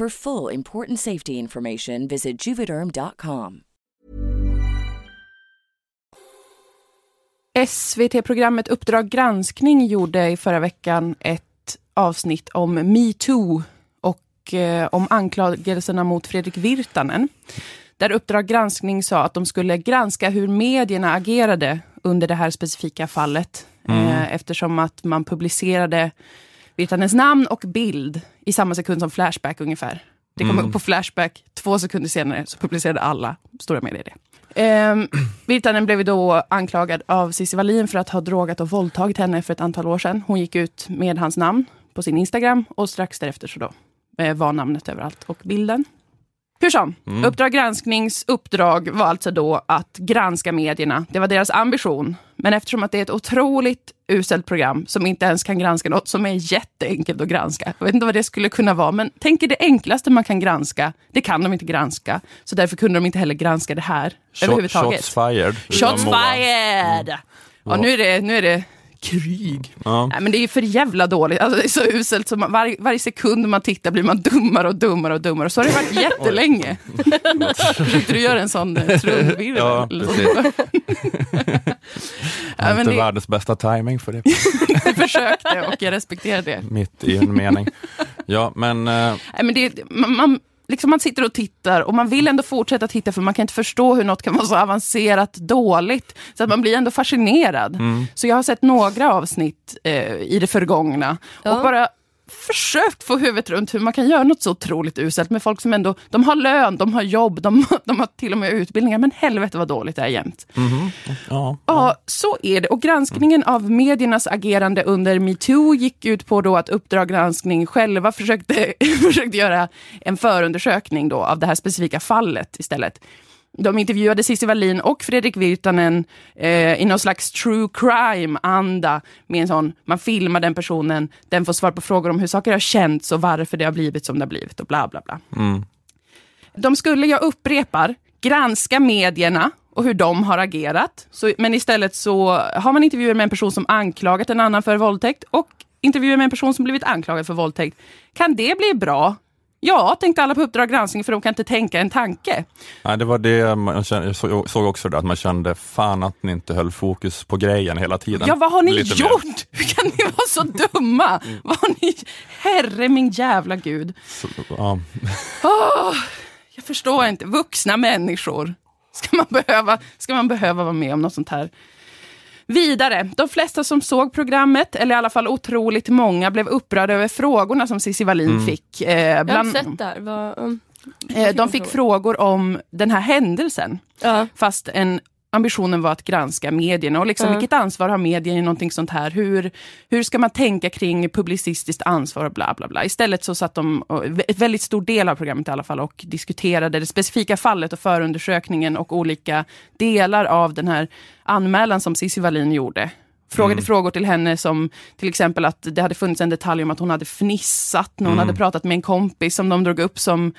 For full important safety information, visit juvederm.com. SVT-programmet Uppdrag granskning gjorde i förra veckan ett avsnitt om metoo och eh, om anklagelserna mot Fredrik Virtanen. Där Uppdrag granskning sa att de skulle granska hur medierna agerade under det här specifika fallet. Mm. Eh, eftersom att man publicerade Virtanens namn och bild i samma sekund som Flashback ungefär. Det kom Mm. upp på Flashback, två sekunder senare så publicerade alla stora medier det. Eh, Virtanen blev då anklagad av Cissi Wallin för att ha drogat och våldtagit henne för ett antal år sedan. Hon gick ut med hans namn på sin Instagram och strax därefter så då eh, var namnet överallt och bilden. Hur som, Uppdrag gransknings uppdrag var alltså då att granska medierna. Det var deras ambition. Men eftersom att det är ett otroligt uselt program som inte ens kan granska något som är jätteenkelt att granska. Jag vet inte vad det skulle kunna vara, men tänk er det enklaste man kan granska. Det kan de inte granska. Så därför kunde de inte heller granska det här Shot, överhuvudtaget. shots fired. Shots fired! Ja, nu är det, nu är det krig. Ja. Nej, men det är för jävla dåligt. Alltså, det är så uselt. Så man, varje, varje sekund man tittar blir man dummare och dummare och dummare. Så har det varit jättelänge. Försökte du göra en sån eh, trumvirvel? Ja, precis. Ja, inte det- världens bästa timing för det. Jag försökte och jag respekterar det. Mitt i en mening. Ja, men eh, Nej, men det man, man, liksom man sitter och tittar och man vill ändå fortsätta titta för man kan inte förstå hur något kan vara så avancerat dåligt. Så att man blir ändå fascinerad. Mm. Så jag har sett några avsnitt eh, i det förgångna Ja. och bara försökt få huvudet runt hur man kan göra något så otroligt uselt med folk som ändå, de har lön, de har jobb, de, de har till och med utbildningar, men helvete vad dåligt det är jämt. mhm. ja. Ja, så är det. Och granskningen av mediernas agerande under metoo gick ut på då att Uppdrag granskning själva försökte, försökte göra en förundersökning då av det här specifika fallet istället. De intervjuade Cissi Wallin och Fredrik Virtanen eh, i någon slags true crime-anda. Med en sån, man filmar den personen, den får svar på frågor om hur saker har känts och varför det har blivit som det har blivit och bla bla bla. Mm. De skulle, jag upprepar, granska medierna och hur de har agerat. Så, men istället så har man intervjuer med en person som anklagat en annan för våldtäkt och intervjuer med en person som blivit anklagad för våldtäkt. Kan det bli bra? Ja, tänkte alla på Uppdrag granskning för de kan inte tänka en tanke. Nej, det var det man kände, jag så- såg också det, att man kände fan att ni inte höll fokus på grejen hela tiden. Ja, vad har ni Lite mer. gjort? Hur kan ni vara så dumma? Vad har ni? Herre min jävla gud. Så, ja. Åh, jag förstår inte. Vuxna människor. Ska man, behöva, ska man behöva vara med om något sånt här? Vidare, de flesta som såg programmet, eller i alla fall otroligt många, blev upprörda över frågorna som Cissi Wallin Mm. fick. Eh, Jag har bland, sett det här. Vad, um, eh, de fick frågor om den här händelsen, ja. fast en, ambitionen var att granska medierna. Och liksom, Ja. Vilket ansvar har medierna i någonting sånt här? Hur, hur ska man tänka kring publicistiskt ansvar och bla bla bla. Istället så satt de, ett väldigt stor del av programmet i alla fall, och diskuterade det specifika fallet och förundersökningen och olika delar av den här anmälan som Cissi Wallin gjorde. Frågade Mm. frågor till henne som till exempel att det hade funnits en detalj om att hon hade fnissat när hon Mm. hade pratat med en kompis som de drog upp som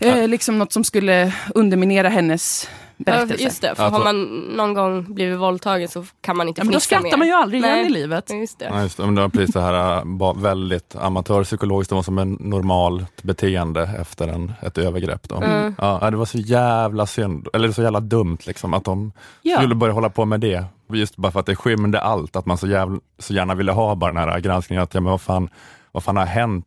eh, liksom något som skulle underminera hennes Ja, berättelse. just det, för har man någon gång blivit våldtagen så kan man inte Ja, men då fnissa mer. skrattar man ju aldrig igen Nej. i livet. Ja, Just det. Ja, just det. Men det var precis det här äh, väldigt amatörpsykologiskt, det var som en normalt beteende efter en, ett övergrepp. Då. Mm. Ja, det var så jävla synd, eller så jävla dumt liksom, att de Ja. skulle börja hålla på med det. Just bara för att det skymde allt, att man så, jävla, så gärna ville ha bara den här granskningen, att ja, men vad, fan, vad fan har hänt?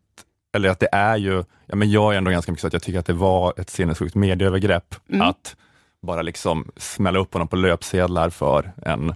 Eller att det är ju, ja, men jag är ändå ganska mycket så att jag tycker att det var ett sinnessjukt medieövergrepp Mm. att bara liksom smälla upp honom på löpsedlar för en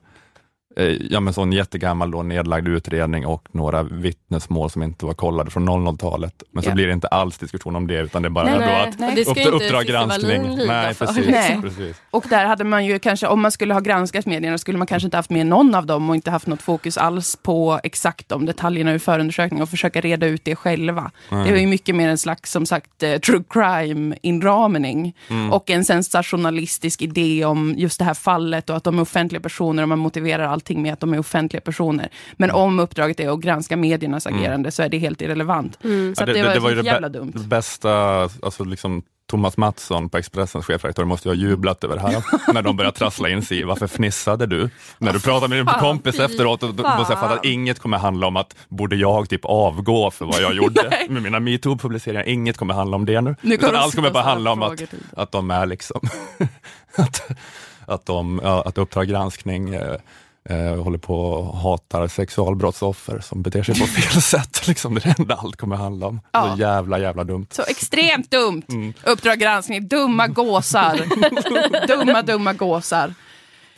ja, men sån jättegammal då, nedlagd utredning och några vittnesmål som inte var kollade från 00-talet. Men så Ja. blir det inte alls diskussion om det, utan det är bara Nej, då nej, att ska upp, uppdrag granskning. Nej, precis. Nej. precis. Och där hade man ju kanske, om man skulle ha granskat medierna, skulle man kanske inte haft med någon av dem och inte haft något fokus alls på exakt de detaljerna ur förundersökningen och försöka reda ut det själva. Mm. Det var ju mycket mer en slags, som sagt, eh, true crime-inramning. Mm. Och en sensationalistisk idé om just det här fallet och att de är offentliga personer och man motiverar allting med att de är offentliga personer. Men Mm. om uppdraget är att granska mediernas agerande så är det helt irrelevant. Mm. Så Ja, att det, var, ju så det jävla dumt. det bästa, alltså liksom Thomas Mattsson på Expressens chefredaktör måste ju ha jublat över det här när de började trassla in sig i varför fnissade du? När du pratade med din kompis efteråt och, och, så fattar att inget kommer handla om att borde jag typ avgå för vad jag gjorde med mina metoo-publiceringar. Inget kommer handla om det nu. Nu kommer allt kommer bara handla om att, att de är liksom att, att, de, ja, att Uppdrag granskning eh, eh, håller på och hatar sexualbrottsoffer som beter sig på fel sätt. Liksom, det är det enda allt kommer handla om. Ja. Så jävla, jävla dumt. Så extremt dumt. Mm. Uppdrag granskning, dumma gåsar. dumma, dumma gåsar.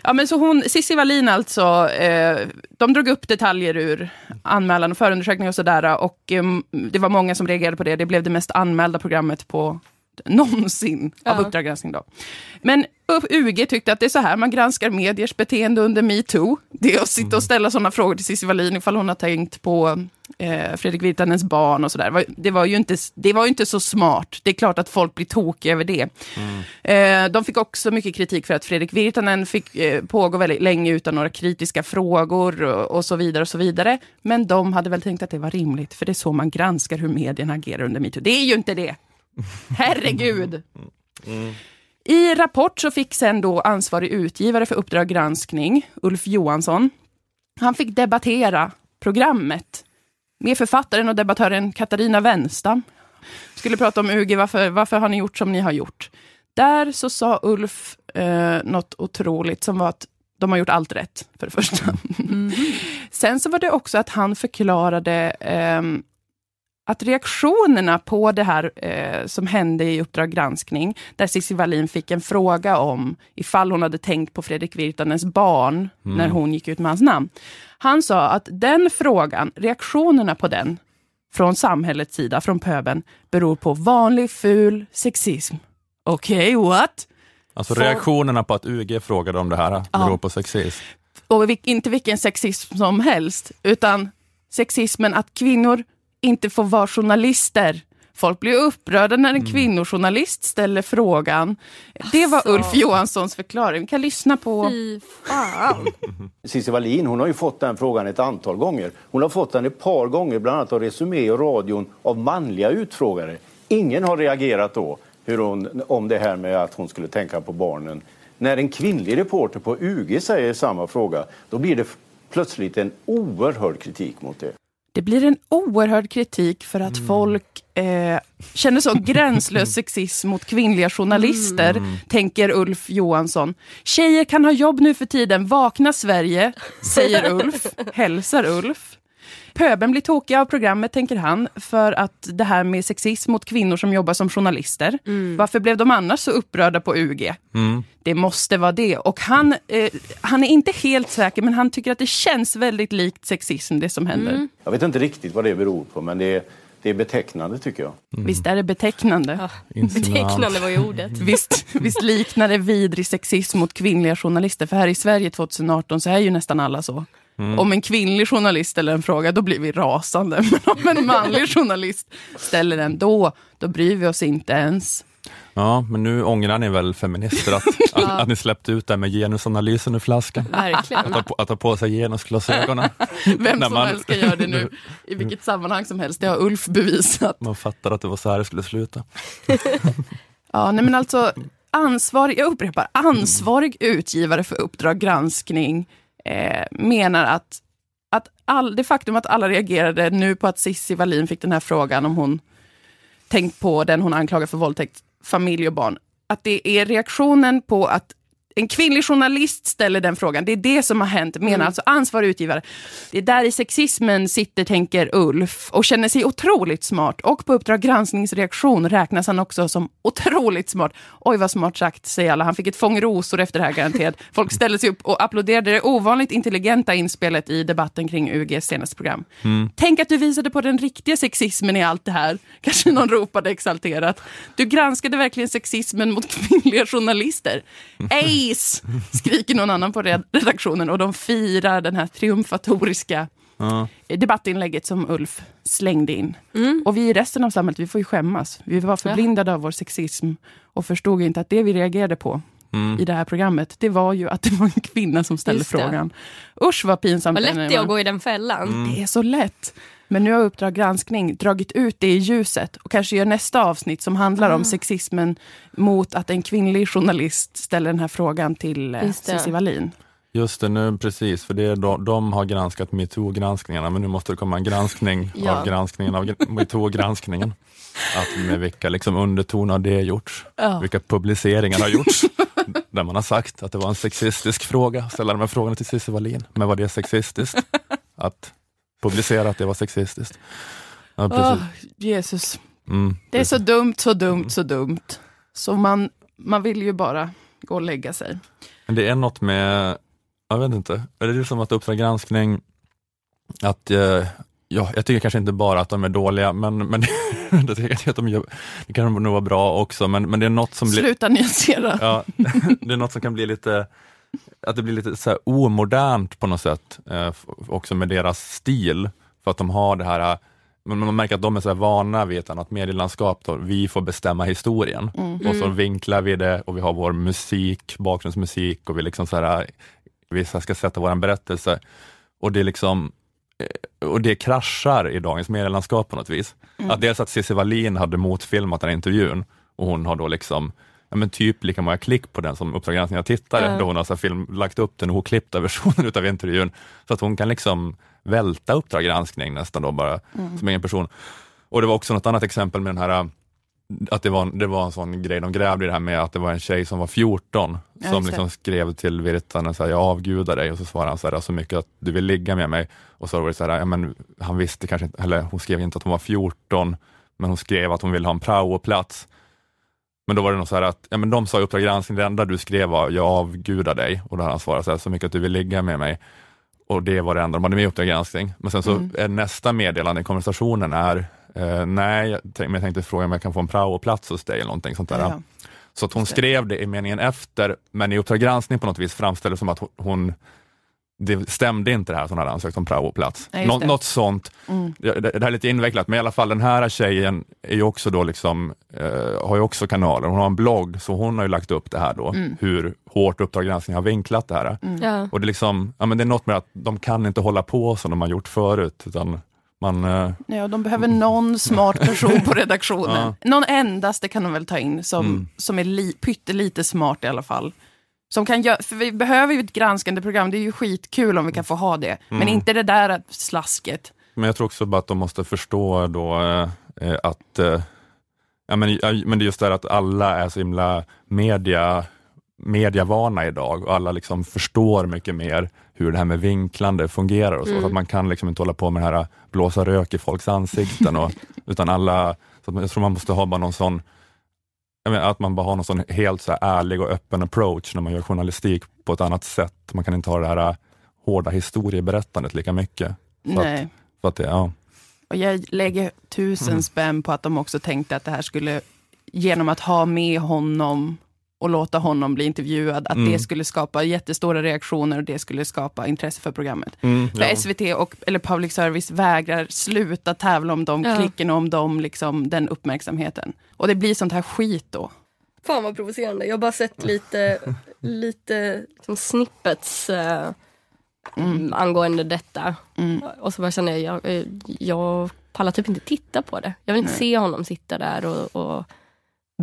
Ja, men så hon, Cissi Wallin alltså, eh, de drog upp detaljer ur anmälan och förundersökning och sådär. Och eh, det var många som reagerade på det. Det blev det mest anmälda programmet på någonsin av Ja. Uppdrag granskning. Då. Men UG tyckte att det är så här man granskar mediers beteende under metoo. Det är att sitta och ställa sådana frågor till Cissi Wallin ifall hon har tänkt på eh, Fredrik Virtanens barn och sådär. Det, var ju inte, det var ju inte så smart. Det är klart att folk blir tokiga över det. Mm. Eh, de fick också mycket kritik för att Fredrik Virtanen fick eh, pågå väldigt länge utan några kritiska frågor och, och, så vidare. och så vidare. Men de hade väl tänkt att det var rimligt, för det är så man granskar hur medierna agerar under metoo. Det är ju inte det! Herregud! Mm. I Rapport så fick sen då ansvarig utgivare för Uppdrag granskning, Ulf Johansson, han fick debattera programmet med författaren och debattören Katarina Wenstam. Skulle prata om UG, varför, varför har ni gjort som ni har gjort? Där så sa Ulf eh, något otroligt som var att de har gjort allt rätt, för det första. Mm. Sen så var det också att han förklarade eh, att reaktionerna på det här eh, som hände i Uppdrag granskning, där Cissi Wallin fick en fråga om ifall hon hade tänkt på Fredrik Virtanens barn mm. när hon gick ut med hans namn. Han sa att den frågan, reaktionerna på den, från samhällets sida, från pöben, beror på vanlig ful sexism. Okej, okay, what? Alltså reaktionerna på att UG frågade om det här beror ja. på sexism? Och inte vilken sexism som helst, utan sexismen att kvinnor inte får vara journalister. Folk blir upprörda när en mm. kvinnojournalist ställer frågan. Det var alltså. Ulf Johanssons förklaring. Vi kan lyssna på... Fy fan. Cissi Wallin hon har ju fått den frågan ett antal gånger. Hon har fått den ett par gånger, bland annat av Resumé och radion, av manliga utfrågare. Ingen har reagerat då hur hon, om det här med att hon skulle tänka på barnen. När en kvinnlig reporter på UG säger samma fråga, då blir det plötsligt en oerhörd kritik mot det. Det blir en oerhörd kritik för att mm. folk eh, känner så gränslös sexism mot kvinnliga journalister, mm. tänker Ulf Johansson. Tjejer kan ha jobb nu för tiden, vakna Sverige, säger Ulf, hälsar Ulf. Pöben blir tokiga av programmet, tänker han, för att det här med sexism mot kvinnor som jobbar som journalister. Mm. Varför blev de annars så upprörda på UG? Mm. Det måste vara det. Och han, eh, han är inte helt säker, men han tycker att det känns väldigt likt sexism, det som händer. Mm. Jag vet inte riktigt vad det beror på, men det är det är betecknande tycker jag. Mm. Visst är det betecknande? Ja, betecknande var ju ordet. visst, visst liknar det vidrig sexism mot kvinnliga journalister? För här i Sverige 2018 så är ju nästan alla så. Mm. Om en kvinnlig journalist ställer en fråga, då blir vi rasande. Men om en manlig journalist ställer den, då, då bryr vi oss inte ens. Ja, men nu ångrar ni väl feminister att, ja. att, att, ni släppte ut det med genusanalysen ur flaskan? Verkligen. Att ta på, att ta på sig genusglasögonen. Vem som man... helst ska göra det nu, i vilket sammanhang som helst. Det har Ulf bevisat. Man fattar att det var så här det skulle sluta. ja, nej men alltså, ansvarig, jag upprepar, ansvarig utgivare för Uppdrag granskning eh, menar att, att all, det faktum att alla reagerade nu på att Cissi Wallin fick den här frågan om hon tänkt på den hon anklagar för våldtäkt, familj och barn, att det är reaktionen på att en kvinnlig journalist ställer den frågan. Det är det som har hänt, menar mm. alltså ansvarig utgivare. Det är där i sexismen sitter, tänker Ulf, och känner sig otroligt smart. Och på Uppdrag granskningsreaktion räknas han också som otroligt smart. Oj, vad smart sagt, säger alla. Han fick ett fång rosor efter det här garanterat. Folk ställde sig upp och applåderade det ovanligt intelligenta inspelet i debatten kring UGs senaste program. Mm. Tänk att du visade på den riktiga sexismen i allt det här. Kanske någon ropade exalterat. Du granskade verkligen sexismen mot kvinnliga journalister. Ej, Kiss! Skriker någon annan på redaktionen och de firar den här triumfatoriska ja. debattinlägget som Ulf slängde in. Mm. Och vi i resten av samhället, vi får ju skämmas. Vi var förblindade ja. av vår sexism och förstod inte att det vi reagerade på Mm. i det här programmet, det var ju att det var en kvinna som ställde frågan. Usch vad pinsamt. Vad lätt det är att gå i den fällan. Mm. Det är så lätt. Men nu har Uppdrag granskning dragit ut det i ljuset och kanske gör nästa avsnitt som handlar om ah. sexismen mot att en kvinnlig journalist ställer den här frågan till eh, Cissi Wallin. Just det, nu precis, för det är de, de har granskat metoo-granskningarna, men nu måste det komma en granskning ja. av granskningen av metoo-granskningen. Att med vilka liksom undertoner har det gjorts? Ja. Vilka publiceringar har gjorts? där man har sagt att det var en sexistisk fråga, ställa de här frågorna till Cissi Wallin. Men var det sexistiskt? Att publicera att det var sexistiskt. Ja, oh, Jesus. Mm, det är så dumt, så dumt, så dumt. Så man, man vill ju bara gå och lägga sig. Men det är något med, jag vet inte, är det som att Uppdrag granskning, att eh, Ja, jag tycker kanske inte bara att de är dåliga, men, men det, tycker att de gör, det kan nog vara bra också, men, men det är något som. Sluta nyansera! Ja, det är något som kan bli lite att det blir lite så här omodernt på något sätt, eh, också med deras stil. För att de har det här, men man märker att de är så vana vid ett annat medielandskap. Då. Vi får bestämma historien Mm. och så vinklar vi det och vi har vår musik, bakgrundsmusik och vi liksom så här, vi ska sätta vår berättelse. Och det är liksom och det kraschar i dagens medielandskap på något vis. Mm. Att dels att Cissi Wallin hade motfilmat den här intervjun och hon har då liksom ja, men typ lika många klick på den som Uppdrag granskning tittare, Ja. då hon har så film, lagt upp den ohklippta versionen utav intervjun, så att hon kan liksom välta Uppdrag granskning nästan då bara, Mm. som egen person. Och det var också något annat exempel med den här att det var, det var en sån grej, de grävde i det här med att det var en tjej som var 14 Ja, som liksom skrev till Virtanen så här, jag avgudar dig och så svarade han så här, så mycket att du vill ligga med mig. Och så var det så här, ja, men han visste kanske inte, eller hon skrev inte att hon var 14, men hon skrev att hon ville ha en praoplats. Men då var det nog så här att, ja men de sa i Uppdrag granskning, det enda du skrev var, jag avgudar dig. Och då hade han svarat så här, så mycket att du vill ligga med mig. Och det var det enda de hade med i Uppdrag granskning. Men sen så Mm. är nästa meddelande i konversationen är, eh, nej, jag tänkte, men jag tänkte fråga om jag kan få en praoplats hos dig eller någonting sånt där. Ja. Så att hon skrev det i meningen efter, men i Uppdrag granskning på något vis framställdes som att hon- det stämde inte det här att hon hade ansökt om praoplats. Nå, det. något sånt. Mm. Det, det här är lite invecklat, men i alla fall den här tjejen är ju också då liksom, eh, har ju också kanaler. Hon har en blogg, så hon har ju lagt upp det här då, Mm. hur hårt Uppdrag granskning har vinklat det här. Mm. Ja. Och det är, liksom, ja, men det är något med att de kan inte hålla på som de har gjort förut, utan man... Eh, Ja, de behöver någon smart person på redaktionen. Ja. Någon endaste kan de väl ta in som, Mm. som är li, pyttelite smart i alla fall. Som kan gö- för vi behöver ju ett granskande program, det är ju skitkul om vi kan få ha det. Men Mm. inte det där slasket. Men jag tror också bara att de måste förstå då eh, eh, att, eh, ja, men, men det är just det här att alla är så himla media, mediavana idag och alla liksom förstår mycket mer hur det här med vinklande fungerar och så. Mm. så att man kan liksom inte hålla på med det här blåsa rök i folks ansikten, och, utan alla, så jag tror man måste ha bara någon sån menar, att man bara har någon sån helt så ärlig och öppen approach när man gör journalistik på ett annat sätt. Man kan inte ha det här hårda historieberättandet lika mycket. För Nej. Att, för att det, ja. Och jag lägger tusen Mm. spänn på att de också tänkte att det här skulle, genom att ha med honom och låta honom bli intervjuad, att Mm. det skulle skapa jättestora reaktioner och det skulle skapa intresse för programmet. Mm, För ja. SVT och eller public service vägrar sluta tävla om de Ja. klicken och om de, liksom, den uppmärksamheten. Och det blir sånt här skit då. Fan vad provocerande. Jag har bara sett lite, lite liksom snippets eh, Mm. angående detta. Och så bara känner jag, jag, eh, jag pallar typ inte titta på det. Jag vill inte Nej. se honom sitta där och, och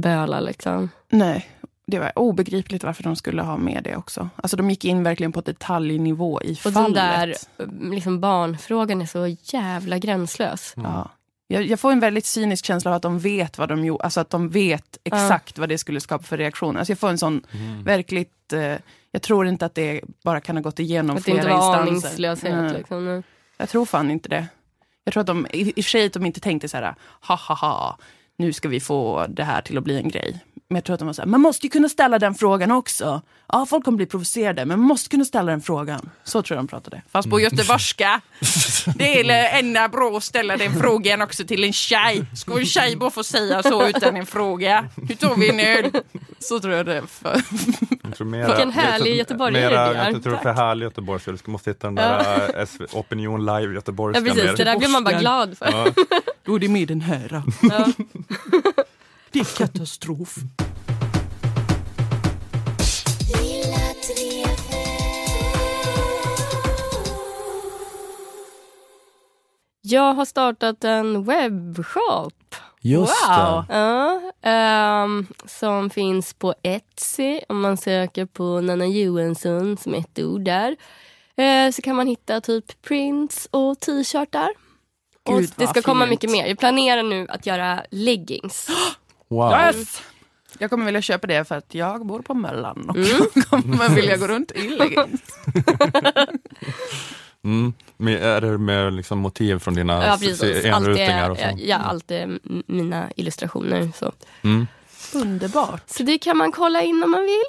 böla liksom. Nej, det var obegripligt varför de skulle ha med det också. Alltså de gick in verkligen på detaljnivå i Och den fallet. där eh, liksom barnfrågan är så jävla gränslös. Ja. Jag, jag får en väldigt cynisk känsla av att de vet vad de gjorde, alltså att de vet exakt vad det skulle skapa för reaktion. Alltså jag får en sån Mm. verkligt, eh, jag tror inte att det bara kan ha gått igenom Att det inte flera var instanser. aningslöshet. Liksom. Nej. Jag tror fan inte det. Jag tror att de, i, i och för sig att de inte tänkte så här, ha ha ha, nu ska vi få det här till att bli en grej. Men jag tror att de var så här, man måste ju kunna ställa den frågan också. Ja, folk kommer bli provocerade, men man måste kunna ställa den frågan. Så tror jag de pratade. Fast på göteborgska. Det är ännu bra att ställa den frågan också till en tjej. Ska en tjej bara få säga så utan en fråga? Hur tar vi en öl? Så tror jag det är. För. Jag tror mera, Vilken härlig göteborgare du är. Jag tror för härlig göteborgska, du ska- måste hitta den där ja. SV, Opinion live göteborgska. Ja precis, mer. det där blir man bara glad för. Ja. Det är med den här. Ja. Det är katastrof. Jag har startat en webbshop. Just wow. det. Ja, ehm, som finns på Etsy om man söker på Nanna Johansson som ett ord där. Eh, så kan man hitta typ prints och t-shirtar. Och det ska komma fint. mycket mer. Jag planerar nu att göra leggings. Wow. Yes! Jag kommer vilja köpa det för att jag bor på Möllan och Mm. kommer vilja gå runt i leggings. Mm. Men är det med liksom motiv från dina Ja, enrutingar och så? ja, allt är mina illustrationer. Så. Mm. Underbart. så det kan man kolla in om man vill.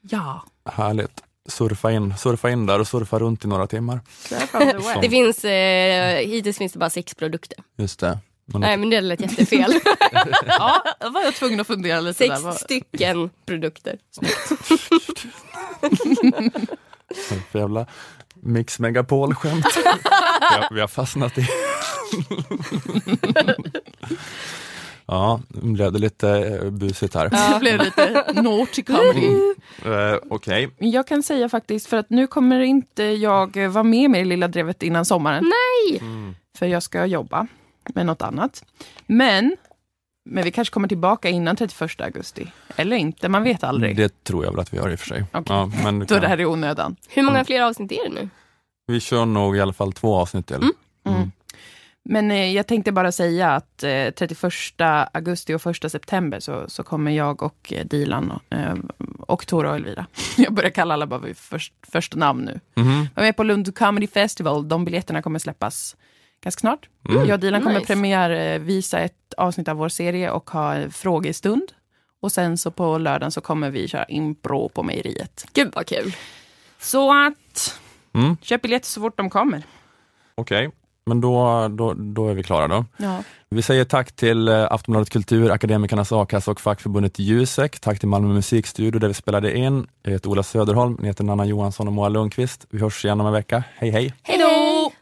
Ja. Härligt. Surfa in, surfa in där och surfa runt i några timmar. Det finns, eh, hittills finns det bara sex produkter. Just det. Men Nej men det lät jättefel. ja, då var jag tvungen att fundera lite Sex där. Stycken produkter. för jävla Mix Megapol-skämt. vi, har, vi har fastnat i... ja, nu blev det lite eh, busigt här. Ja. Det blev lite naughty comedy. Eh, Okej, Jag kan säga faktiskt, för att nu kommer inte jag vara med med i Lilla Drevet innan sommaren. Nej! För jag ska jobba med något annat. Men, men vi kanske kommer tillbaka innan 31 augusti. Eller inte, man vet aldrig. det tror jag väl att vi gör i och för sig. Okej. Ja, men Då det här är i onödan. Hur många fler avsnitt är det nu? Vi kör nog i alla fall två avsnitt till. Mm. Men eh, jag tänkte bara säga att eh, 31 augusti och 1 september så, så kommer jag och eh, Dilan och, eh, och Tora och Elvira. Jag börjar kalla alla bara vid först, första namn nu. Jag är med på Lund Comedy Festival. De biljetterna kommer släppas ganska snart. Mm. Jag och Dilan kommer Nice. premiärvisa ett avsnitt av vår serie och ha frågestund. Och sen så på lördagen så kommer vi köra impro på mejeriet. Gud vad kul. Så att Mm. köp biljetter så fort de kommer. Okej, men då, då, då är vi klara då. Ja. Vi säger tack till eh, Aftonbladet Kultur, Akademikernas a-kassa och fackförbundet Jusek. Tack till Malmö musikstudio där vi spelade in. Jag heter Ola Söderholm, ni heter Nanna Johansson och Moa Lundqvist. Vi hörs igen om en vecka. Hej hej! Hej då!